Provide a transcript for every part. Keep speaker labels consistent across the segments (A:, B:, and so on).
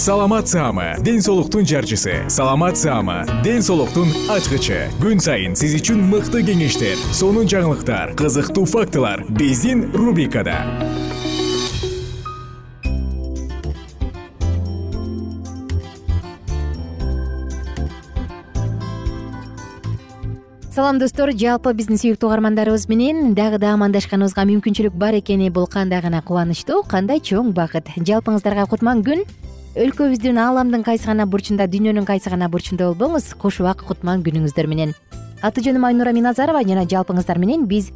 A: саламат саама ден соолуктун жарчысы. Саламат саама ден соолуктун ачкычы. Күн сайын сиз үчүн мыкты кеңештер сонун жаңылыктар кызыктуу фактылар биздин рубрикада.
B: Салам достор. Жалпы биздин сүйүктүү угармандарыбыз менен дагы да амандашканыбызга мүмкүнчүлүк бар экени бул кандай гана кубанычтуу кандай чоң бакыт. Жалпыңыздарга кутман күн өлкөбүздүн ааламдын кайсы гана бурчунда дүйнөнүн кайсы гана бурчунда болбоңуз куш убак кутман күнүңүздөр менен. Аты жөнүм айнура миназарова жана жалпыңыздар менен биз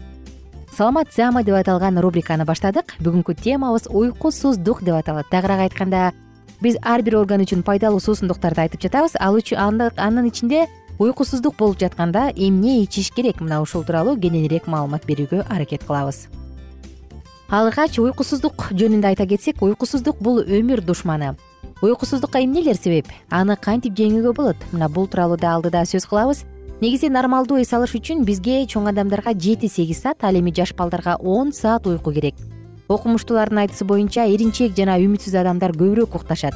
B: саламат зама деп аталган рубриканы баштадык. Бүгүнкү темабыз уйкусуздук деп аталат. Тагыраак айтканда биз ар бир орган үчүн пайдалуу суусундуктарды айтып жатабыз. Ал анын ичинде уйкусуздук болуп жатканда эмне ичиш керек? Мына ушул тууралуу кененирээк маалымат берүүгө аракет кылабыз. Алгач уйкусуздук жөнүндө айта кетсек уйкусуздук бул өмүр душманы уйкусуздукка эмнелер себеп? Аны кантип жеңүүгө болот? Мына бул тууралуу да алдыда сөз кылабыз. Негизи нормалдуу эс алыш үчүн бизге чоң адамдарга жети сегиз саат ал эми жаш балдарга он саат уйку керек. Окумуштуулардын айтуусу боюнча иринчек жана үмүтсүз адамдар көбүрөөк укташат.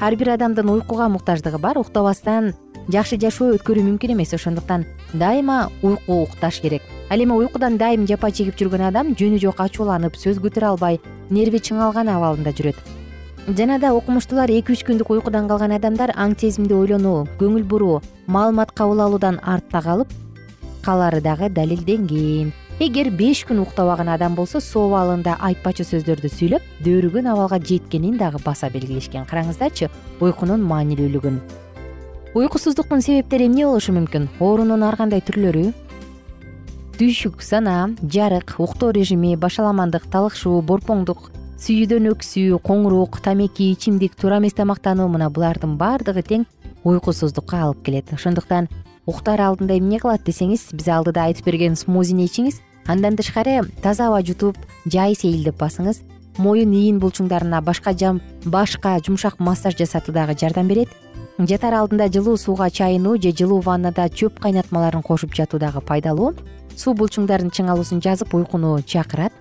B: Ар бир адамдын уйкуга муктаждыгы бар уктабастан жакшы жашоо өткөрүү мүмкүн эмес. Ошондуктан дайыма уйку укташ керек. Ал эми уйкудан дайым жапа чегип жүргөн адам жөнү жок ачууланып сөз көтөрө албай нерви чыңалган абалында жүрөт жана да окумуштуулар эки үч күндүк уйкудан калган адамдар аң сезимди ойлонуу көңүл буруу маалымат кабыл алуудан артта калып калары дагы далилденген. Эгер беш күн уктабаган адам болсо соо абалында айтпачу сөздөрдү сүйлөп дөөрүгөн абалга жеткенин дагы баса белгилешкен. Караңыздарчы уйкунун маанилүүлүгүн. Уйкусуздуктун себептери эмне болушу мүмкүн? Оорунун ар кандай түрлөрү? Түйшүк санаа жарык уктоо режими башаламандык талыкшуу борпоңдук сүйүүдөн өксүү коңурук тамеки ичимдик туура эмес тамактануу мына булардын баардыгы тең уйкусуздукка алып келет. Ошондуктан уктаар алдында эмне кылат десеңиз биз алдыда айтып берген смузини ичиңиз андан тышкары таза аба жутуп жай сейилдеп басыңыз. Моюн ийин булчуңдарына башка башка жумшак массаж жасатуу дагы жардам берет. Жатар алдында жылуу сууга чайынуу же жылуу ваннада чөп кайнатмаларын кошуп жатуу дагы пайдалуу. Суу булчуңдардын чыңалуусун жазып уйкуну чакырат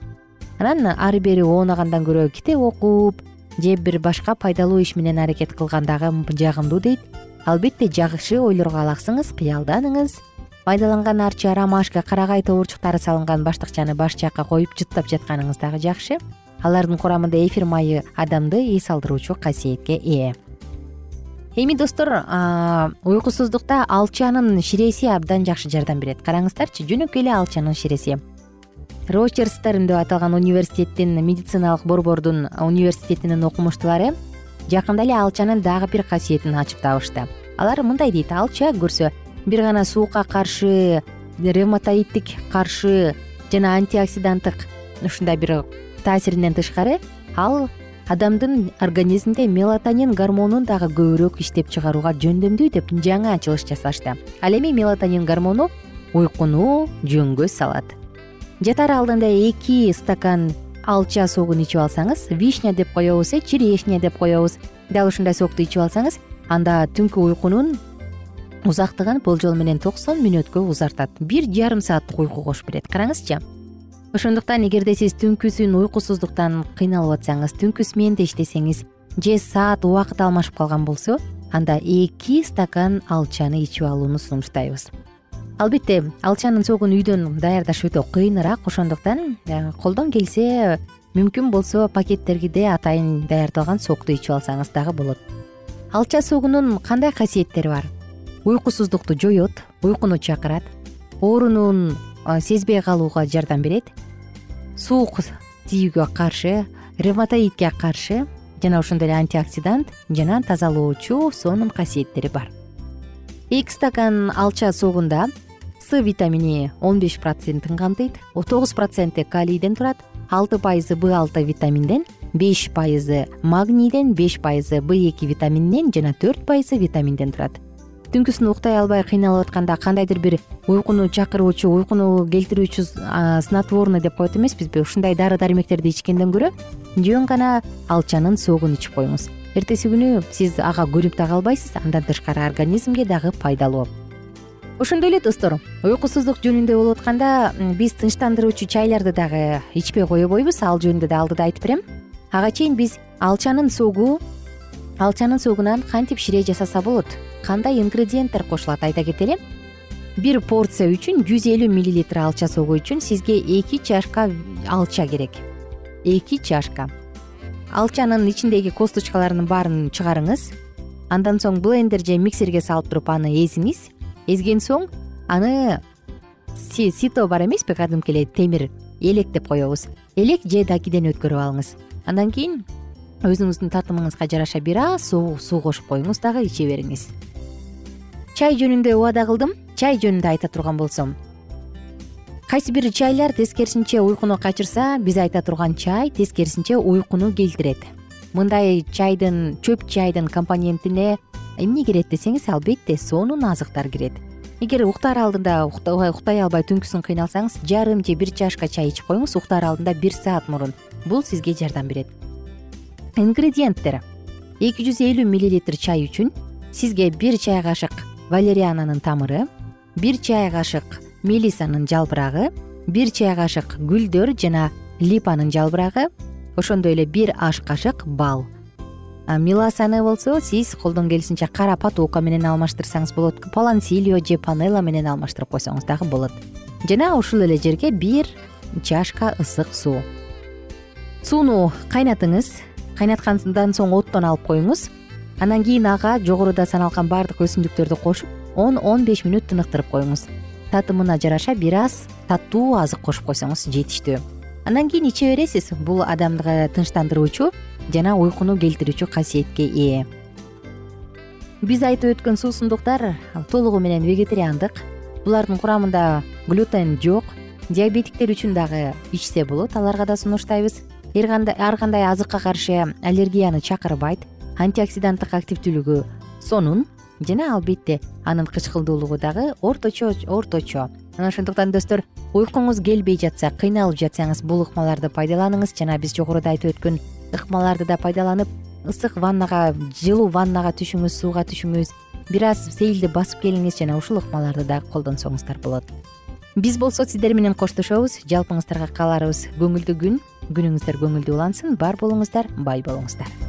B: анан ары бери оонагандан көрө китеп окуп же бир башка пайдалуу иш менен аракет кылган дагы жагымдуу дейт албетте жакшы ойлорго алаксыңыз кыялданыңыз. Майдаланган арчы ромашка карагай тобурчуктары салынган баштыкчаны баш жакка коюп жыттап жатканыңыз дагы жакшы. Алардын курамында эфир майы адамды эс алдыруучу касиетке ээ. Эми достор уйкусуздукта алчанын ширеси абдан жакшы жардам берет. Караңыздарчы жөнөкөй эле алчанын ширеси рочерстерн деп аталган университеттин медициналык борбордун университетинин окумуштуулары жакында эле алчанын дагы бир касиетин ачып табышты. Алар мындай дейт. Алча көрсө бир гана суукка каршы ревматоидтик каршы жана антиоксиданттык ушундай бир таасиринен тышкары ал адамдын организминде мелатонин гормонун дагы көбүрөөк иштеп чыгарууга жөндөмдүү деп жаңы ачылыш жасашты. Ал эми мелатонин гормону уйкуну жөнгө салат жатаар алдында эки стакан алча согун ичип алсаңыз вишня деп коебуз э черешня деп коебуз. Дал ушундай сокту ичип алсаңыз анда түнкү уйкунун узактыгын болжол менен токсон мүнөткө узартат. Бир жарым сааттык уйку кош берет. Караңызчы. Ошондуктан эгерде сиз түнкүсүн уйкусуздуктан кыйналып атсаңыз түнкү сменде иштесеңиз же саат убакыт алмашып калган болсо анда эки стакан алчаны ичип алууну сунуштайбыз албетте алчанын согун үйдөн даярдаш өтө кыйыныраак ошондуктан э, колдон келсе мүмкүн болсо пакеттерде атайын даярдалган сокту ичип алсаңыз дагы болот. Алча согунун кандай касиеттери бар? Уйкусуздукту жоет уйкуну чакырат оорунун сезбей калууга жардам берет суук тийүүгө каршы ревматоидке каршы жана ошондой эле антиоксидант жана тазалоочу сонун касиеттери бар. Эки стакан алча согунда с витамини он беш процентин камтыйт тогуз проценти калийден турат алты пайызы б алты витаминден беш пайызы магнийден беш пайызы б эки витамининен жана төрт пайызы витаминден турат. Түнкүсүн уктай албай кыйналып атканда кандайдыр бир уйкуну чакыруучу уйкуну келтирүүчү снотворный деп коет эмеспизби? Ушундай дары дармектерди ичкенден көрө жөн гана алчанын согун ичип коюңуз. Эртеси күнү сиз ага көнүп да калбайсыз андан тышкары организмге дагы пайдалуу ошондой эле достор уйкусуздук жөнүндө болуп атканда биз тынчтандыруучу чайларды дагы ичпей койбойбуз ал жөнүндө да алдыда айтып берем. Ага чейин биз алчанын согу алчанын согунан кантип ширээ жасаса болот. Кандай ингредиенттер кошулат айта кетели. Бир порция үчүн жүз элүү миллилитр алча согу үчүн сизге эки чашка алча керек. Эки чашка. Алчанын ичиндеги косточкаларынын баарын чыгарыңыз. Андан соң блендер же миксерге салып туруп аны эзиңиз эзген соң аны сито бар эмеспи кадимки эле темир элек деп коебуз. Элек же дакиден өткөрүп алыңыз. Андан кийин өзүңүздүн татымыңызга жараша бир аз согук суу кошуп коюңуз дагы иче бериңиз. Чай жөнүндө убада кылдым чай жөнүндө айта турган болсом. Кайсы бир чайлар тескерисинче уйкуну качырса биз айта турган чай тескерисинче уйкуну келтирет. Мындай чайдын чөп чайдын компонентине эмне кирет десеңиз албетте сонун азыктар кирет. Эгер уктаар алдында уктай албай түнкүсүн кыйналсаңыз жарым же бир чашка чай ичип коюңуз уктаар алдында бир саат мурун. Бул сизге жардам берет. Ингредиенттер. Эки жүз элүү миллилитр чай үчүн сизге бир чай кашык валериананын тамыры бир чай кашык мелисанын жалбырагы бир чай кашык гүлдөр жана липанын жалбырагы ошондой эле бир аш кашык бал меласаны болсо сиз колдон келишинче кара патока менен алмаштырсаңыз болот. Полансилио же панела менен алмаштырып койсоңуз дагы болот. Жана ушул эле жерге бир чашка ысык суу. Сууну кайнатыңыз кайнаткандан соң оттон алып коюңуз. Андан кийин ага жогоруда саналган баардык өсүмдүктөрдү кошуп он он беш мүнөт тыныктырып коюңуз. Татымына жараша бир аз таттуу азык кошуп койсоңуз жетиштүү андан кийин иче бересиз бул адамды тынчтандыруучу жана уйкуну келтирүүчү касиетке ээ биз айтып өткөн суусундуктар толугу менен вегетариандык. Булардын курамында глютен жок диабетиктер үчүн дагы ичсе болот аларга да сунуштайбыз. Ар кандай азыкка каршы аллергияны чакырбайт антиоксиданттык активдүүлүгү сонун жана албетте анын кычкылдуулугу дагы орточо орточо ошондуктан достор уйкуңуз келбей жатса кыйналып жатсаңыз бул ыкмаларды пайдаланыңыз. Жана биз жогоруда айтып өткөн ыкмаларды да пайдаланып ысык ваннага жылуу ваннага түшүңүз сууга түшүңүз бир аз сейилди басып келиңиз жана ушул ыкмаларды дагы колдонсоңуздар болот. Биз болсо сиздер менен коштошобуз жалпыңыздарга кааларыбыз көңүлдүү күн күнүңүздөр көңүлдүү улансын бар болуңуздар бай болуңуздар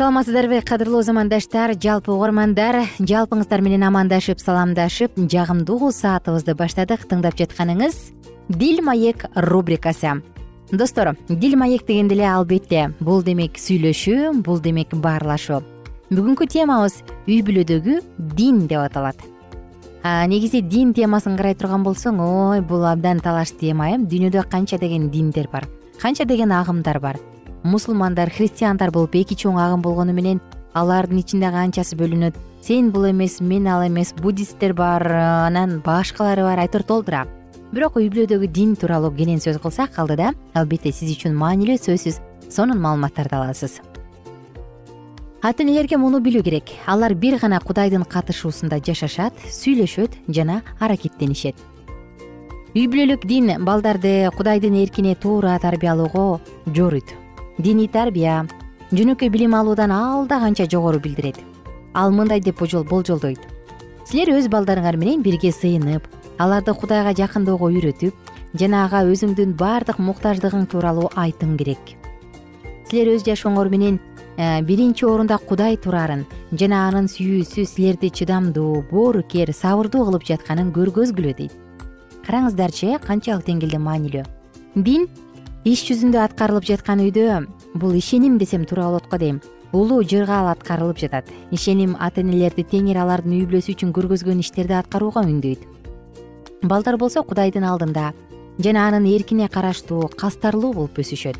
B: саламатсыздарбы кадырлуу замандаштар жалпы угармандар жалпыңыздар менен амандашып саламдашып жагымдуу саатыбызды баштадык тыңдап жатканыңыз дил маек рубрикасы. Достор дил маек дегенде эле албетте бул демек сүйлөшүү бул демек баарлашуу. Бүгүнкү темабыз үй бүлөдөгү дин деп аталат. Негизи дин темасын карай турган болсоң ой бул абдан талаш тема э. Дүйнөдө канча деген диндер бар канча деген агымдар бар мусулмандар христиандар болуп эки чоң агым болгону менен алардын ичинде канчасы бөлүнөт. Сен бул эмес мен ал эмес буддисттер бар анан башкалары бар айтор толтура. Бирок үй бүлөдөгү дин тууралуу кенен сөз кылсак алдыда албетте сиз үчүн маанилүү сөзсүз сонун маалыматтарды аласыз. Ата энелерге муну билүү керек? Алар бир гана кудайдын катышуусунда жашашат сүйлөшөт жана аракеттенишет. Үй бүлөлүк дин балдарды кудайдын эркине туура тарбиялоого жоруйт диний тарбия. Жөнөкөй билим алуудан алда канча жогору билдирет. Ал мындай деп болжолдойт. Силер өз балдарыңар менен бирге сыйынып аларды кудайга жакындоого үйрөтүп жана ага өзүңдүн баардык муктаждыгың тууралуу айтуң керек. Силер өз жашооңор менен э, биринчи орунда кудай турарын жана анын сүйүүсү силерди чыдамдуу боорукер сабырдуу кылып жатканын көргөзгүлө дейт. Караңыздарчы канчалык деңгээлде маанилүү. Дин иш жүзүндө аткарылып жаткан үйдө бул ишеним десем туура болот го дейм. Улуу жыргал аткарылып жатат. Ишеним ата энелерди теңир алардын үй бүлөсү үчүн көргөзгөн иштерди аткарууга үндөйт. Балдар болсо кудайдын алдында жана анын эркине караштуу кастарлуу болуп өсүшөт.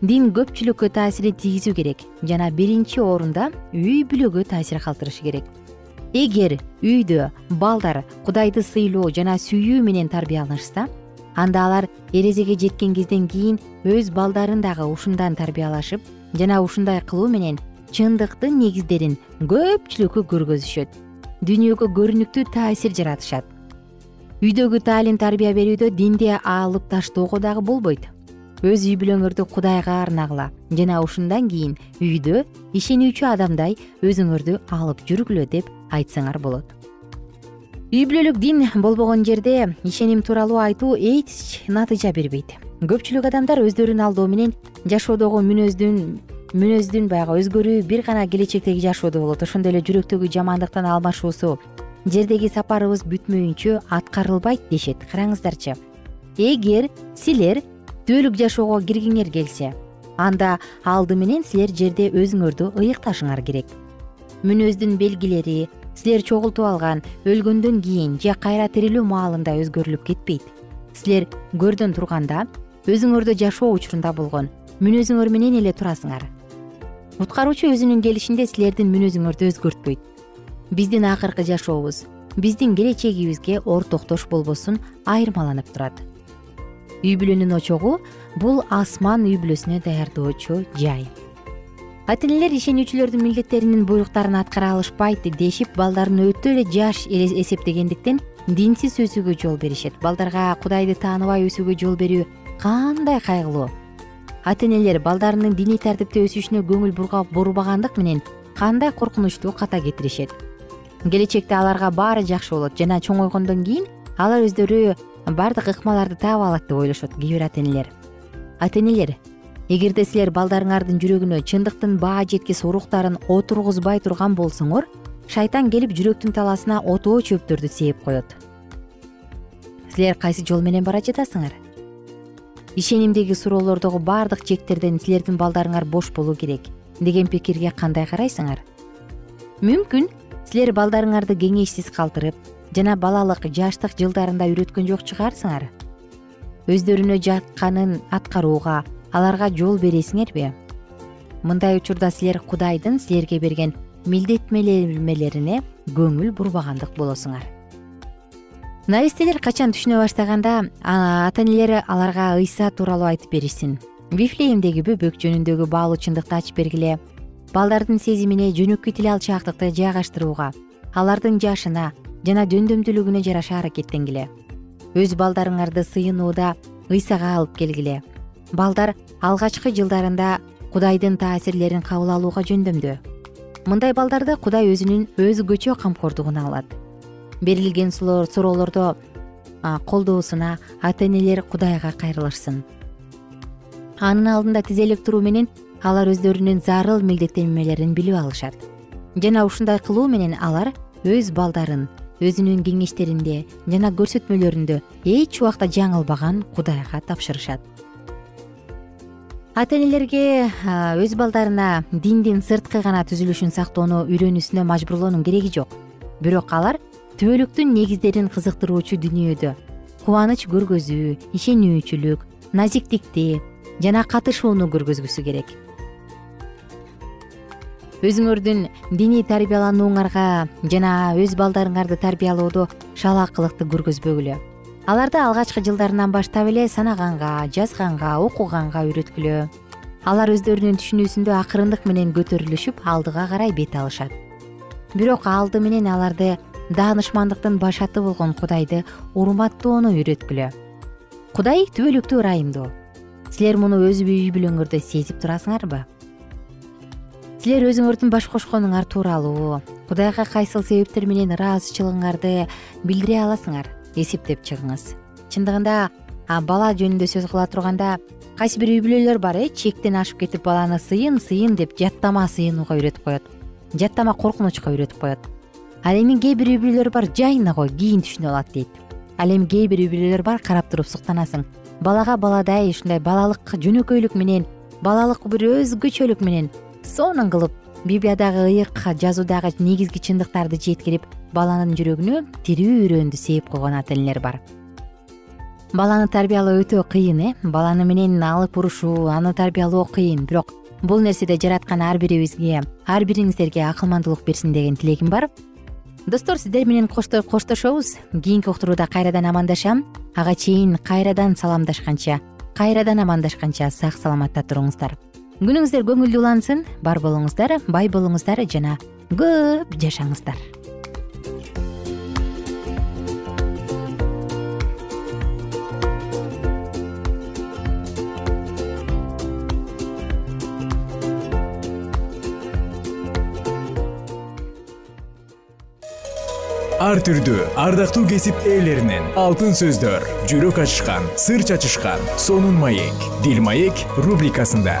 B: Дин көпчүлүккө таасирин тийгизүү керек жана биринчи орунда үй бүлөгө таасир калтырышы керек. Эгер үйдө балдар кудайды сыйлоо жана сүйүү менен тарбияланышса анда алар эрезеге жеткен кезден кийин өз балдарын дагы ушундан тарбиялашып жана ушундай кылуу менен чындыктын негиздерин көпчүлүккө көргөзүшөт. Дүйнөгө көрүнүктүү таасир жаратышат. Үйдөгү таалим тарбия берүүдө динди алып таштоого дагы болбойт. Өз үй бүлөңөрдү кудайга арнагыла жана ушундан кийин үйдө ишенүүчү адамдай өзүңөрдү алып жүргүлө деп айтсаңар болот үй бүлөлүк дин болбогон жерде ишеним тууралуу айтуу эч натыйжа бербейт. Көпчүлүк адамдар өздөрүн алдоо менен жашоодогу мүнөздүн мүнөздүн баягы өзгөрүү бир гана келечектеги жашоодо болот. Ошондой эле жүрөктөгү жамандыктан алмашуусу жердеги сапарыбыз бүтмөйүнчө аткарылбайт дешет. Караңыздарчы эгер силер түбөлүк жашоого киргиңер келсе анда алды менен силер жерде өзүңөрдү ыйыкташыңар керек. Мүнөздүн белгилери силер чогултуп алган өлгөндөн кийин же кайра тирилүү маалында өзгөрүлүп кетпейт. Силер көрдөн турганда өзүңөрдө жашоо учурунда болгон мүнөзүңөр менен эле турасыңар. Куткаруучу өзүнүн келишинде силердин мүнөзүңөрдү өзгөртпөйт. Биздин акыркы жашообуз биздин келечегибизге ортоктош болбосун айырмаланып турат. Үй бүлөнүн очогу бул асман үй бүлөсүнө даярдоочу жай ата энелер ишенүүчүлөрдүн милдеттеринин буйруктарын аткара алышпайт дешип балдарын өтө эле жаш эсептегендиктен динсиз өсүүгө жол беришет. Балдарга кудайды тааныбай өсүүгө жол берүү кандай кайгылуу? Ата энелер балдарынын диний тартипте өсүшүнө көңүл бурбагандык менен кандай коркунучтуу ката кетиришет келечекте аларга баары жакшы болот жана чоңойгондон кийин алар өздөрү баардык ыкмаларды таап алат деп ойлошот кээ бир ата энелер ата энелер эгерде силер балдарыңардын жүрөгүнө чындыктын баа жеткис уруктарын отургузбай турган болсоңор шайтан келип жүрөктүн талаасына отоо чөптөрдү сээп коет. Силер кайсы жол менен бара жатасыңар? Ишенимдеги суроолордогу баардык чектерден силердин балдарыңар бош болуу керек деген пикирге кандай карайсыңар? Мүмкүн силер балдарыңарды кеңешсиз калтырып жана балалык жаштык жылдарында үйрөткөн жок чыгарсыңар. Өздөрүнө жакканын аткарууга аларга жол бересиңерби? Мындай учурда силер кудайдын силерге берген милдеттмелермелерине көңүл бурбагандык болосуңар. Наристелер качан түшүнө баштаганда ата энелери аларга ыйса тууралуу айтып беришсин? Вифлеемдеги бөбөк жөнүндөгү баалуу чындыкты ачып бергиле балдардын сезимине жөнөкөй тил алчаактыкты жайгаштырууга алардын жашына жана жөндөмдүүлүгүнө жараша аракеттенгиле. Өз балдарыңарды сыйынууда ыйсага алып келгиле балдар алгачкы жылдарында кудайдын таасирлерин кабыл алууга жөндөмдүү мындай балдарды кудай өзүнүн өзгөчө камкордугуна алат. Берилген суроолордо колдоосуна ата энелер кудайга кайрылышсын. Анын алдында тизелеп туруу менен алар өздөрүнүн зарыл милдеттенмелерин билип алышат. Жана ушундай кылуу менен алар өз балдарын өзүнүн кеңештеринде жана көрсөтмөлөрүндө эч убакта жаңылбаган кудайга тапшырышат ата энелерге өз балдарына диндин сырткы гана түзүлүшүн сактоону үйрөнүүсүнө мажбурлоонун кереги жок. Бирок алар түбөлүктүн негиздерин кызыктыруучу дүйнөдө кубаныч көргөзүү ишенүүчүлүк назиктикти жана катышууну көргөзгүсү керек. Өзүңөрдүн диний тарбияланууңарга жана өз балдарыңарды тарбиялоодо шалаакылыкты көргөзбөгүлө аларды алгачкы жылдарынан баштап эле санаганга жазганга окуганга үйрөткүлө. Алар өздөрүнүн түшүнүүсүндө акырындык менен көтөрүлүшүп алдыга карай бет алышат. Бирок алды менен аларды даанышмандыктын башаты болгон кудайды урматтоону үйрөткүлө. Кудай түбөлүктүү ырайымдуу. Силер муну өз үй бүлөңөрдө сезип турасыңарбы? Силер өзүңөрдүн баш кошконуңар тууралуу. Кудайга кайсыл себептер менен ыраазычылыгыңарды билдире аласыңар эсептеп чыгыңыз. Чындыгында бала жөнүндө сөз кыла турганда кайсы бир үй бүлөлөр бар э чектен ашып кетип баланы сыйын сыйын деп жаттама сыйынууга үйрөтүп коет. Жаттама коркунучка үйрөтүп коет. Ал эми кээ бир үй бүлөлөр бар жайына кой кийин түшүнүп алат дейт. Ал эми кээ бир үй бүлөлөр бар карап туруп суктанасың. Балага баладай ушундай балалык жөнөкөйлүк менен балалык бир өзгөчөлүк менен сонун кылып библиядагы ыйык жазуудагы негизги чындыктарды жеткирип баланын жүрөгүнө тирүү үрөөндү сээп койгон ата энелер бар. Баланы тарбиялоо өтө кыйын э? Баланы менен алып урушуу аны тарбиялоо кыйын. Бирок бул нерседе жараткан ар бирибизге ар бириңиздерге акылмандуулук берсин деген тилегим бар. Достор сиздер менен коштошобуз. Кийинки уктурууда кайрадан амандашам. Ага чейин кайрадан саламдашканча кайрадан амандашканча сак саламатта туруңуздар күнүңүздөр көңүлдүү улансын бар болуңуздар бай болуңуздар жана көп жашаңыздар.
A: Ар түрдүү ардактуу кесип ээлеринен алтын сөздөр жүрөк ачышкан сыр чачышкан сонун маек дил маек рубрикасында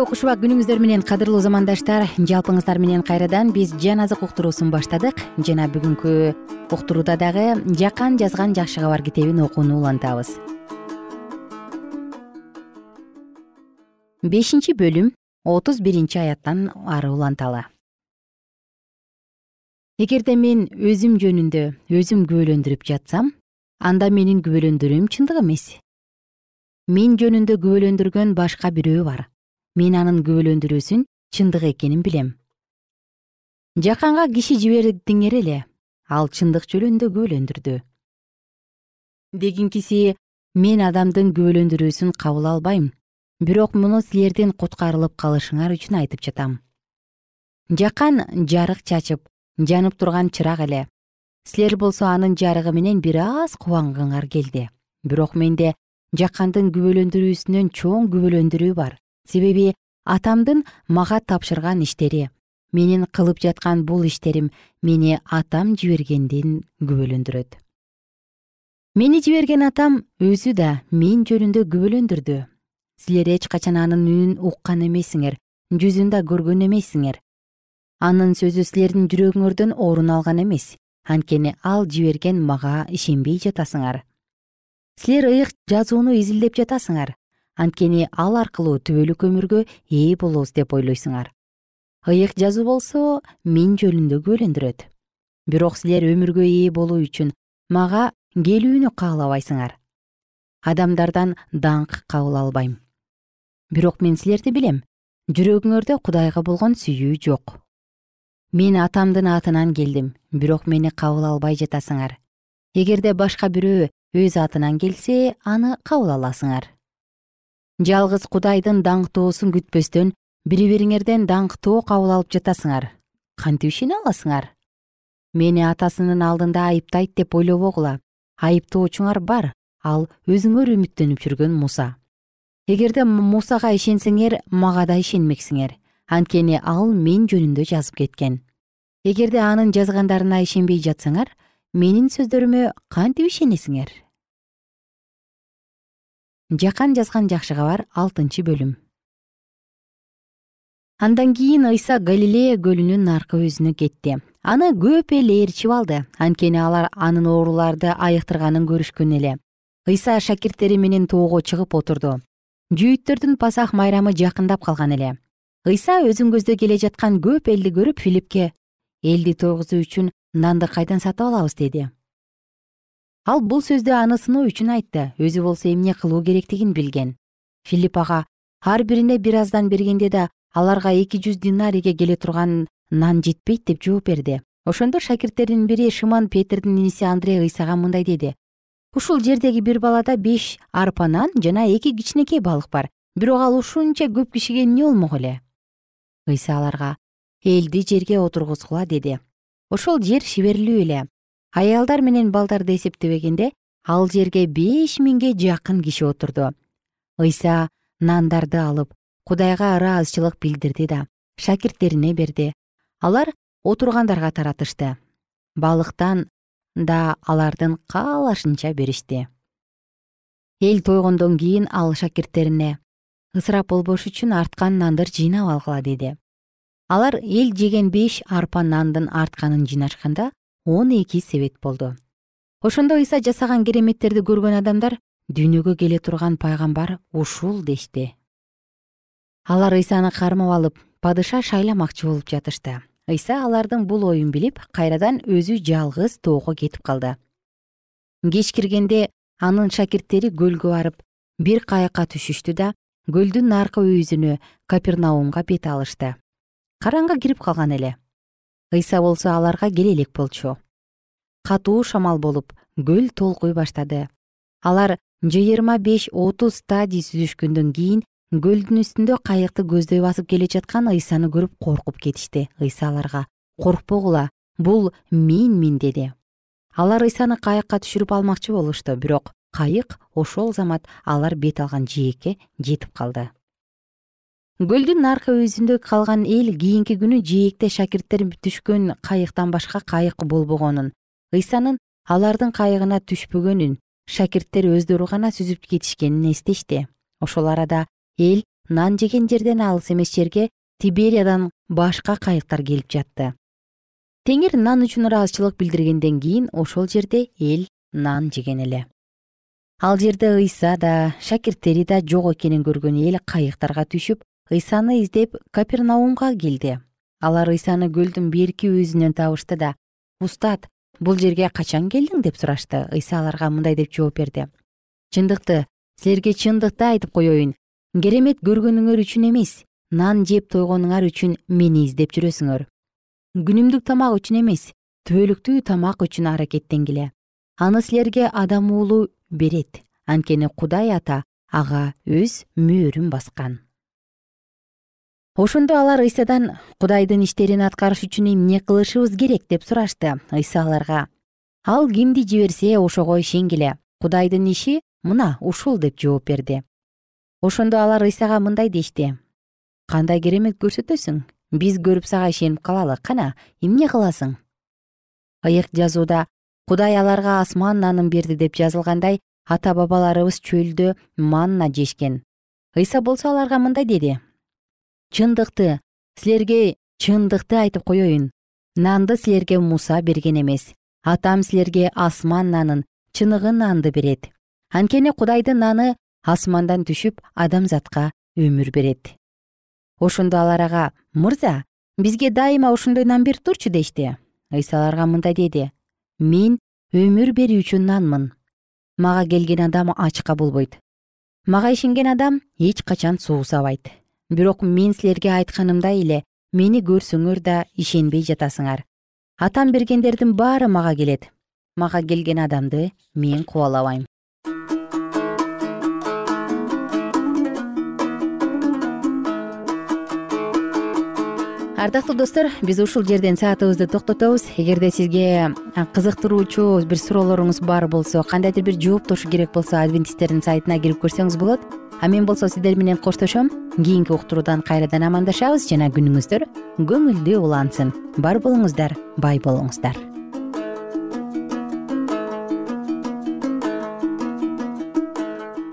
B: кутмандуу куш убак күнүңүздөр менен кадырлуу замандаштар жалпыңыздар менен кайрадан биз жан азык уктуруусун баштадык. Жана бүгүнкү уктурууда дагы жакан жазган жакшы кабар китебин окууну улантабыз. Бешинчи бөлүм отуз биринчи аяттан ары уланталы. Эгерде мен өзүм жөнүндө өзүм күбөлөндүрүп жатсам анда менин күбөлөндөрүм чындык эмес. Мен жөнүндө күбөлөндүргөн башка бирөө бар мен анын күбөлөндүрүүсүн чындык экенин билем. Жаканга киши жибердиңер эле ал чындык жөнүндө күбөлөндүрдү. Дегенкиси мен адамдын күбөлөндүрүүсүн кабыл албайм бирок муну силердин куткарылып калышыңар үчүн айтып жатам. Жакан жарык чачып жанып турган чырак эле. Силер болсо анын жарыгы менен бир аз кубангыңар келди. Бирок менде жакандын күбөлөндүрүүсүнөн чоң күбөлөндүрүү бар себеби атамдын мага тапшырган иштери. Менин кылып жаткан бул иштерим мени атам жибергенден күбөлөндүрөт. Мени жиберген атам өзү да мен жөнүндө күбөлөндүрдү. Силер эч качан анын үнүн уккан эмессиңер жүзүн да көргөн эмессиңер анын сөзү силердин жүрөгүңөрдөн орун алган эмес анткени ал жиберген мага ишенбей жатасыңар. Силер ыйык жазууну изилдеп жатасыңар анткени ал аркылуу түбөлүк өмүргө ээ болобуз деп ойлойсуңар. Ыйык жазуу болсо мен жөнүндө күбөлөндүрөт бирок силер өмүргө ээ болуу үчүн мага келүүнү каалабайсыңар. Адамдардан даңк кабыл албайм. Бирок мен силерди билем. Жүрөгүңөрдө кудайга болгон сүйүү жок. Мен атамдын атынан келдим. Бирок мени кабыл албай жатасыңар. Эгерде башка бирөө өз атынан келсе аны кабыл аласыңар жалгыз кудайдын даңктоосун күтпөстөн бири бириңерден даңктоо кабыл алып жатасыңар. Кантип ишене аласыңар? Мени атасынын алдында айыптайт деп ойлобогула. Айыптоочуңар бар ал өзүңөр үмүттөнүп жүргөн муса. Эгерде мусага ишенсеңер мага да ишенмексиңер. Анткени ал мен жөнүндө жазып кеткен. Эгерде анын жазгандарына ишенбей жатсаңар менин сөздөрүмө кантип ишенесиңер жакан жазган жакшы кабар алтынчы бөлүм. Андан кийин ыйса галилея көлүнүн наркы өзүнө кетти. Аны көп эл ээрчип алды. Анткени алар анын ооруларды айыктырганын көрүшкөн эле. Ыйса шакирттери менен тоого чыгып отурду. Жүйүттөрдүн пасах майрамы жакындап калган эле. Ыйса өзүн көздөй келе жаткан көп элди көрүп филиппке элди тойгузуу үчүн нанды кайдан сатып алабыз? деди ал бул сөздү аны сыноо үчүн айтты. Өзү болсо эмне кылуу керектигин билген. Филипп ага ар бирине бир аздан бергенде да аларга эки жүз динарийге келе турган нан жетпейт деп жооп берди. Ошондо шакирттердин бири шыман петирдин иниси андрей ыйсага мындай деди. Ушул жердеги бир балада беш арпа нан жана эки кичинекей балык бар. Бирок ал ушунча көп кишиге эмне болмок эле? Ыйса аларга элди жерге отургузгула деди. Ошол жер шиберлүү эле аялдар менен балдарды эсептебегенде ал жерге беш миңге жакын киши отурду. Ыйса нандарды алып кудайга ыраазычылык билдирди да шакирттерине берди. Алар отургандарга таратышты. Балыктан да алардын каалашынча беришти. Эл тойгондон кийин ал шакирттерине ысырап болбош үчүн арткан нанды жыйнап алгыла деди. Алар эл жеген беш арпа нандын артканын жыйнашканда он эки себет болду. Ошондо ыйса жасаган кереметтерди көргөн адамдар дүйнөгө келе турган пайгамбар ушул дешти алар ыйсаны кармап алып падыша шайламакчы болуп жатышты. Ыйса алардын бул оюн билип кайрадан өзү жалгыз тоого кетип калды. Кеч киргенде анын шакирттери көлгө барып бир кайыкка түшүштү да көлдүн наркы өзүнө капернаумга бет алышты. Караңгы кирип калган эле ыйса болсо аларга келе элек болчу. Катуу шамал болуп көл толкуй баштады. Алар жыйырма беш отуз стадий сүзүшкөндөн кийин көлдүн үстүндө кайыкты көздөй басып келе жаткан ыйсаны көрүп коркуп кетишти ыйса аларга. Коркпогула бул менмин деди. Алар ыйсаны кайыкка түшүрүп алмакчы болушту бирок кайык ошол замат алар бет алган жээкке жетип калды көлдүн наркы өзүндө калган эл кийинки күнү жээкте шакирттер түшкөн кайыктан башка кайык болбогонун ыйсанын алардын кайыгына түшпөгөнүн шакирттер өздөрү гана сүзүп кетишкенин эстешти ошол арада эл нан жеген жерден алыс эмес жерге тибериядан башка кайыктар келип жатты. Теңир нан үчүн ыраазычылык билдиргенден кийин ошол жерде эл нан жеген эле. Ал жерде ыйса да шакирттери да жок экенин көргөн эл кайыктарга түшүп ыйсаны издеп капернаумга келди. Алар ыйсаны көлдүн берки өзүнөн табышты да устат бул жерге качан келдиң? деп сурашты. Ыйса аларга мындай деп жооп берди. Чындыкты силерге чындыкты айтып коеюн керемет көргөнүңөр үчүн эмес нан жеп тойгонуңар үчүн мени издеп жүрөсүңөр. Күнүмдүк тамак үчүн эмес түбөлүктүү тамак үчүн аракеттенгиле аны силерге адам уулу берет. Анткени кудай ата ага өз мөөрүн баскан ошондо алар ыйсадан кудайдын иштерин аткарыш үчүн эмне кылышыбыз керек деп сурашты ыйса аларга ал кимди жиберсе ошого ишенгиле. Кудайдын иши мына ушул деп жооп берди. Ошондо алар ыйсага мындай дешти. Кандай керемет көрсөтөсүң? Биз көрүп сага ишенип калалы кана эмне кыласың? Ыйык жазууда кудай аларга асман нанын берди деп жазылгандай ата бабаларыбыз чөлдө манна жешкен. Ыйса болсо аларга мындай деди чындыкты силерге чындыкты айтып коеюн нанды силерге муса берген эмес. Атам силерге асман нанын чыныгы нанды берет. Анткени кудайдын наны асмандан түшүп адамзатка өмүр берет. Ошондо алар ага мырза бизге дайыма ушундай нан берип турчу дешти. Ыйса аларга мындай деди. Мен өмүр берүүчү нанмын. Мага келген адам ачка болбойт. Мага ишенген адам эч качан суусабайт бирок мен силерге айтканымдай эле мени көрсөңөр да ишенбей жатасыңар. Атам бергендердин баары мага келет. Мага келген адамды мен кубалабайм. Ардактуу достор биз ушул жерден саатыбызды токтотобуз. Эгерде сизге кызыктыруучу бир суроолоруңуз бар болсо кандайдыр бир жооптошу керек болсо адвентисттердин сайтына кирип көрсөңүз болот а мен болсо сиздер менен коштошом. Кийинки уктуруудан кайрадан амандашабыз жана күнүңүздөр көңүлдүү улансын. Бар болуңуздар бай болуңуздар.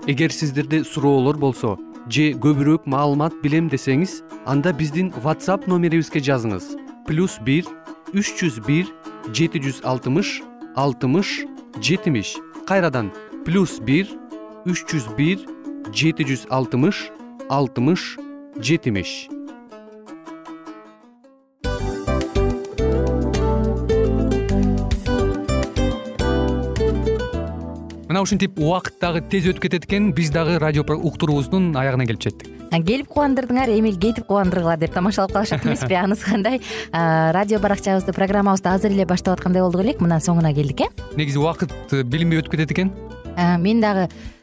C: Эгер сиздерде суроолор болсо же көбүрөөк маалымат билем десеңиз анда биздин whatsapp номерибизге жазыңыз. Плюс бир үч жүз бир жети жүз алтымыш алтымыш жетимиш. Кайрадан плюс бир үч жүз бир жети жүз алтымыш алтымыш жетимиш. Мына ушинтип убакыт дагы тез өтүп кетет экен биз дагы радио уктуруубуздун аягына келип жеттик
B: келип кубандырдыңар эми кетип кубандыргыла деп тамашалап калышат эмеспи анысы кандай радио баракчабызды программабызды азыр эле баштап аткандай болдук элек мына соңуна келдик э?
C: Негизи убакыт э, билинбей өтүп кетет экен?
B: Мен дагы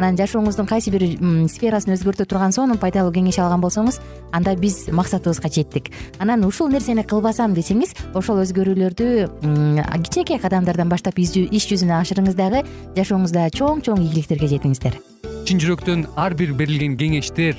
B: анан жашооңуздун кайсы бир сферасын өзгөртө турган сонун пайдалуу кеңеш алган болсоңуз анда биз максатыбызга жеттик. Анан ушул нерсени кылбасам десеңиз ошол өзгөрүүлөрдү кичинекей кадамдардан баштап иш жүзүнө ашырыңыз дагы жашооңузда чоң чоң ийгиликтерге жетиңиздер.
C: Чын жүрөктөн ар бир берилген кеңештер